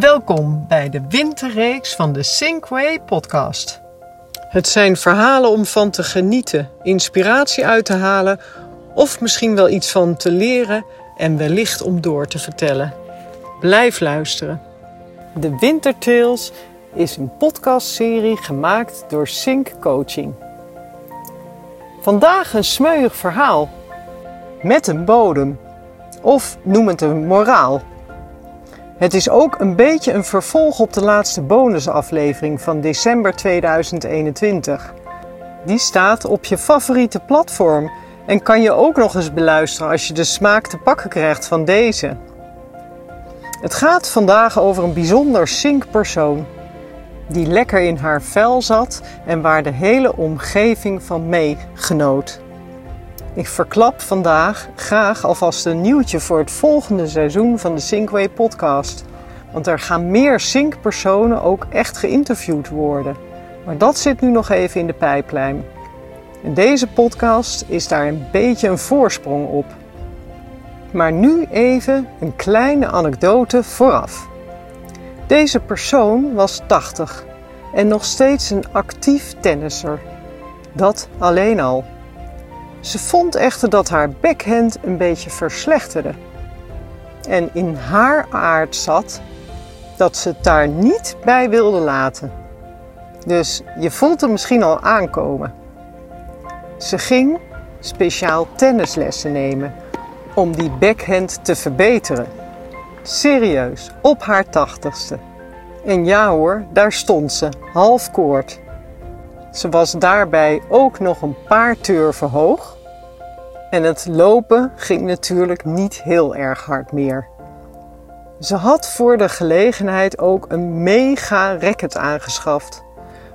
Welkom bij de winterreeks van de Sinkway podcast. Het zijn verhalen om van te genieten, inspiratie uit te halen of misschien wel iets van te leren en wellicht om door te vertellen. Blijf luisteren. De Wintertales is een podcastserie gemaakt door Sink Coaching. Vandaag een smeuig verhaal met een bodem of noem het een moraal. Het is ook een beetje een vervolg op de laatste bonusaflevering van december 2021. Die staat op je favoriete platform en kan je ook nog eens beluisteren als je de smaak te pakken krijgt van deze. Het gaat vandaag over een bijzonder sinkpersoon die lekker in haar vel zat en waar de hele omgeving van meegenoot. Ik verklap vandaag graag alvast een nieuwtje voor het volgende seizoen van de Sinkway podcast. Want er gaan meer Sink-personen ook echt geïnterviewd worden. Maar dat zit nu nog even in de pijplijn. En deze podcast is daar een beetje een voorsprong op. Maar nu even een kleine anekdote vooraf. Deze persoon was 80 en nog steeds een actief tennisser. Dat alleen al. Ze vond echter dat haar backhand een beetje verslechterde. En in haar aard zat dat ze het daar niet bij wilde laten. Dus je voelt het misschien al aankomen. Ze ging speciaal tennislessen nemen om die backhand te verbeteren. Serieus, op haar tachtigste. En ja hoor, daar stond ze, half koord. Ze was daarbij ook nog een paar turven hoog. En het lopen ging natuurlijk niet heel erg hard meer. Ze had voor de gelegenheid ook een mega racket aangeschaft.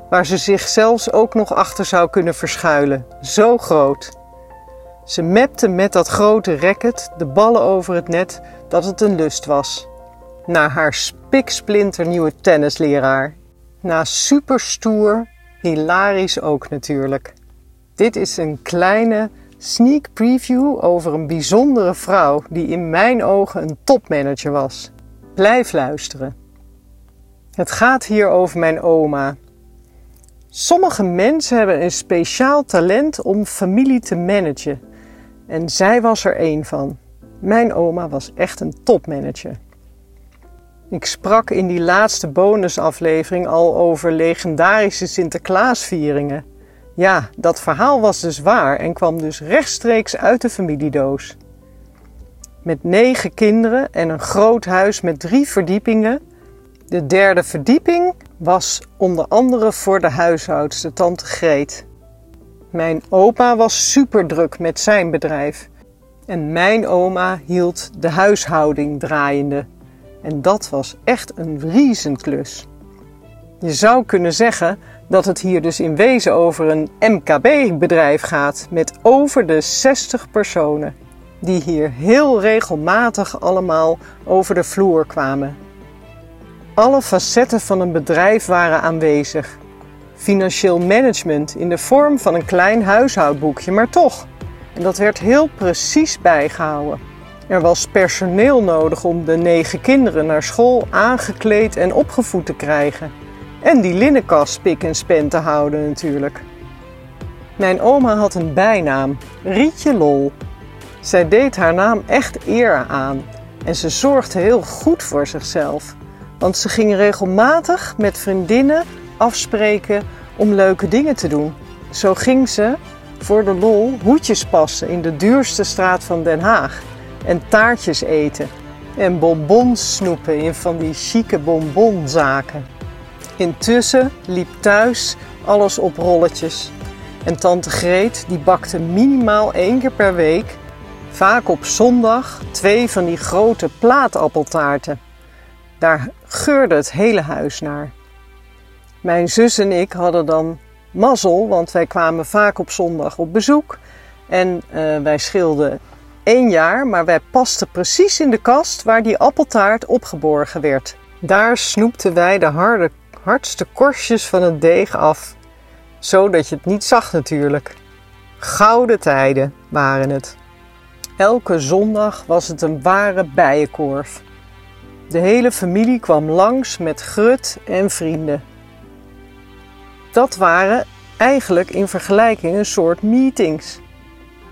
Waar ze zich zelfs ook nog achter zou kunnen verschuilen. Zo groot. Ze mepte met dat grote racket de ballen over het net dat het een lust was. Naar haar spiksplinternieuwe tennisleraar. Na superstoer Hilarisch ook natuurlijk. Dit is een kleine sneak preview over een bijzondere vrouw die in mijn ogen een topmanager was. Blijf luisteren. Het gaat hier over mijn oma. Sommige mensen hebben een speciaal talent om familie te managen. En zij was er één van. Mijn oma was echt een topmanager. Ik sprak in die laatste bonusaflevering al over legendarische Sinterklaasvieringen. Ja, dat verhaal was dus waar en kwam dus rechtstreeks uit de familiedoos. Met negen kinderen en een groot huis met drie verdiepingen. De derde verdieping was onder andere voor de huishoudster, tante Greet. Mijn opa was superdruk met zijn bedrijf. En mijn oma hield de huishouding draaiende. En dat was echt een riezenklus. Je zou kunnen zeggen dat het hier dus in wezen over een MKB-bedrijf gaat met over de 60 personen, die hier heel regelmatig allemaal over de vloer kwamen. Alle facetten van een bedrijf waren aanwezig. Financieel management in de vorm van een klein huishoudboekje, maar toch. En dat werd heel precies bijgehouden. Er was personeel nodig om de negen kinderen naar school aangekleed en opgevoed te krijgen. En die linnenkast spik en span te houden natuurlijk. Mijn oma had een bijnaam, Rietje Lol. Zij deed haar naam echt eer aan en ze zorgde heel goed voor zichzelf. Want ze ging regelmatig met vriendinnen afspreken om leuke dingen te doen. Zo ging ze voor de lol hoedjes passen in de duurste straat van Den Haag en taartjes eten en bonbons snoepen in van die chique bonbonzaken. Intussen liep thuis alles op rolletjes. En tante Greet die bakte minimaal één keer per week, vaak op zondag, twee van die grote plaatappeltaarten. Daar geurde het hele huis naar. Mijn zus en ik hadden dan mazzel, want wij kwamen vaak op zondag op bezoek. En uh, wij schilden één jaar, maar wij pasten precies in de kast waar die appeltaart opgeborgen werd. Daar snoepten wij de harde, hardste korstjes van het deeg af, zodat je het niet zag natuurlijk. Gouden tijden waren het. Elke zondag was het een ware bijenkorf. De hele familie kwam langs met grut en vrienden. Dat waren eigenlijk in vergelijking een soort meetings.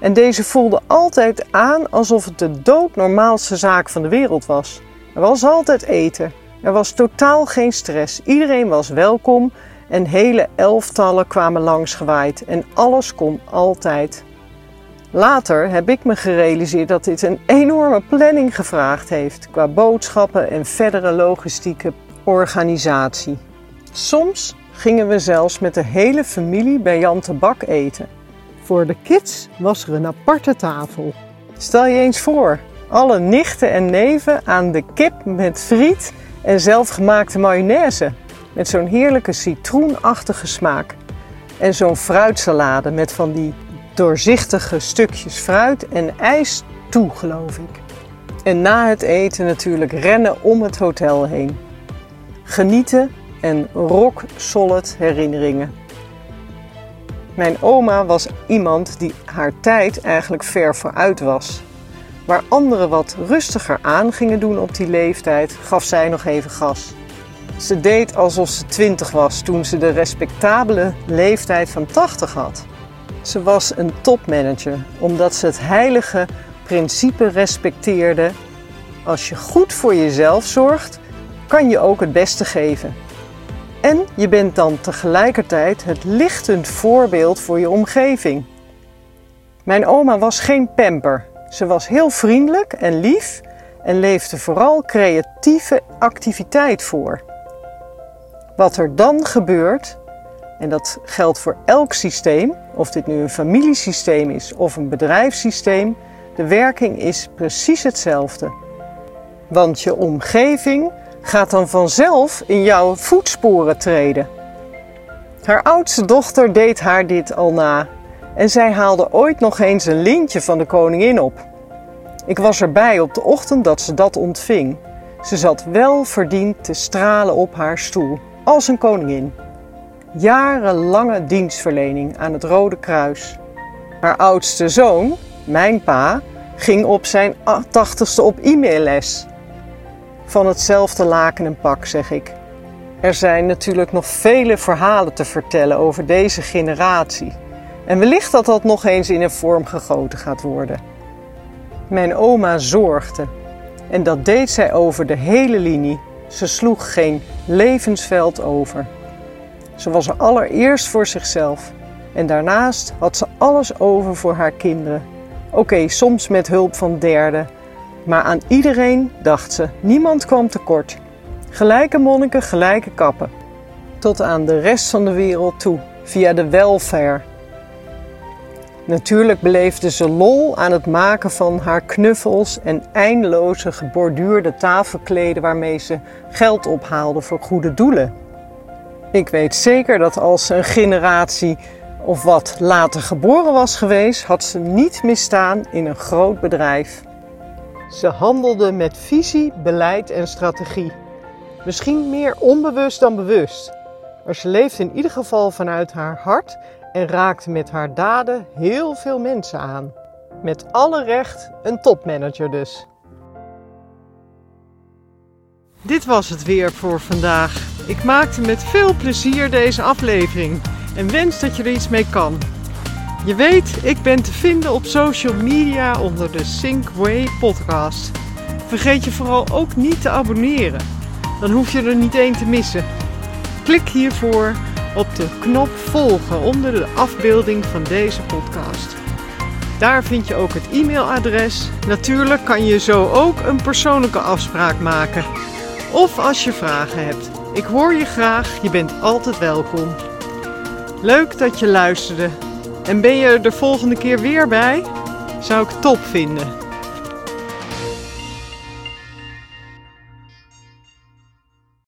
En deze voelden altijd aan alsof het de doodnormaalste zaak van de wereld was. Er was altijd eten. Er was totaal geen stress. Iedereen was welkom en hele elftallen kwamen langsgewaaid en alles kon altijd. Later heb ik me gerealiseerd dat dit een enorme planning gevraagd heeft qua boodschappen en verdere logistieke organisatie. Soms gingen we zelfs met de hele familie bij Jan de Bak eten. Voor de kids was er een aparte tafel. Stel je eens voor, alle nichten en neven aan de kip met friet en zelfgemaakte mayonaise. Met zo'n heerlijke citroenachtige smaak. En zo'n fruitsalade met van die doorzichtige stukjes fruit en ijs toe, geloof ik. En na het eten natuurlijk rennen om het hotel heen. Genieten en rock solid herinneringen. Mijn oma was iemand die haar tijd eigenlijk ver vooruit was. Waar anderen wat rustiger aan gingen doen op die leeftijd, gaf zij nog even gas. Ze deed alsof ze 20 was toen ze de respectabele leeftijd van 80 had. Ze was een topmanager omdat ze het heilige principe respecteerde: als je goed voor jezelf zorgt, kan je ook het beste geven. En je bent dan tegelijkertijd het lichtend voorbeeld voor je omgeving. Mijn oma was geen pamper. Ze was heel vriendelijk en lief en leefde vooral creatieve activiteit voor. Wat er dan gebeurt, en dat geldt voor elk systeem, of dit nu een familiesysteem is of een bedrijfssysteem, de werking is precies hetzelfde. Want je omgeving gaat dan vanzelf in jouw voetsporen treden. Haar oudste dochter deed haar dit al na en zij haalde ooit nog eens een lintje van de koningin op. Ik was erbij op de ochtend dat ze dat ontving. Ze zat wel verdiend te stralen op haar stoel, als een koningin. Jarenlange dienstverlening aan het Rode Kruis. Haar oudste zoon, mijn pa, ging op zijn tachtigste op e-mailles. Van hetzelfde laken en pak, zeg ik. Er zijn natuurlijk nog vele verhalen te vertellen over deze generatie. En wellicht dat dat nog eens in een vorm gegoten gaat worden. Mijn oma zorgde. En dat deed zij over de hele linie. Ze sloeg geen levensveld over. Ze was er allereerst voor zichzelf. En daarnaast had ze alles over voor haar kinderen. Oké, soms met hulp van derden. Maar aan iedereen dacht ze, niemand kwam tekort. Gelijke monniken, gelijke kappen. Tot aan de rest van de wereld toe, via de welfare. Natuurlijk beleefde ze lol aan het maken van haar knuffels en eindeloze geborduurde tafelkleden waarmee ze geld ophaalde voor goede doelen. Ik weet zeker dat als ze een generatie of wat later geboren was geweest, had ze niet misstaan in een groot bedrijf. Ze handelde met visie, beleid en strategie. Misschien meer onbewust dan bewust. Maar ze leefde in ieder geval vanuit haar hart en raakte met haar daden heel veel mensen aan. Met alle recht een topmanager dus. Dit was het weer voor vandaag. Ik maakte met veel plezier deze aflevering en wens dat je er iets mee kan. Je weet, ik ben te vinden op social media onder de Synkway podcast. Vergeet je vooral ook niet te abonneren. Dan hoef je er niet één te missen. Klik hiervoor op de knop volgen onder de afbeelding van deze podcast. Daar vind je ook het e-mailadres. Natuurlijk kan je zo ook een persoonlijke afspraak maken. Of als je vragen hebt. Ik hoor je graag, je bent altijd welkom. Leuk dat je luisterde. En ben je er de volgende keer weer bij? Zou ik top vinden.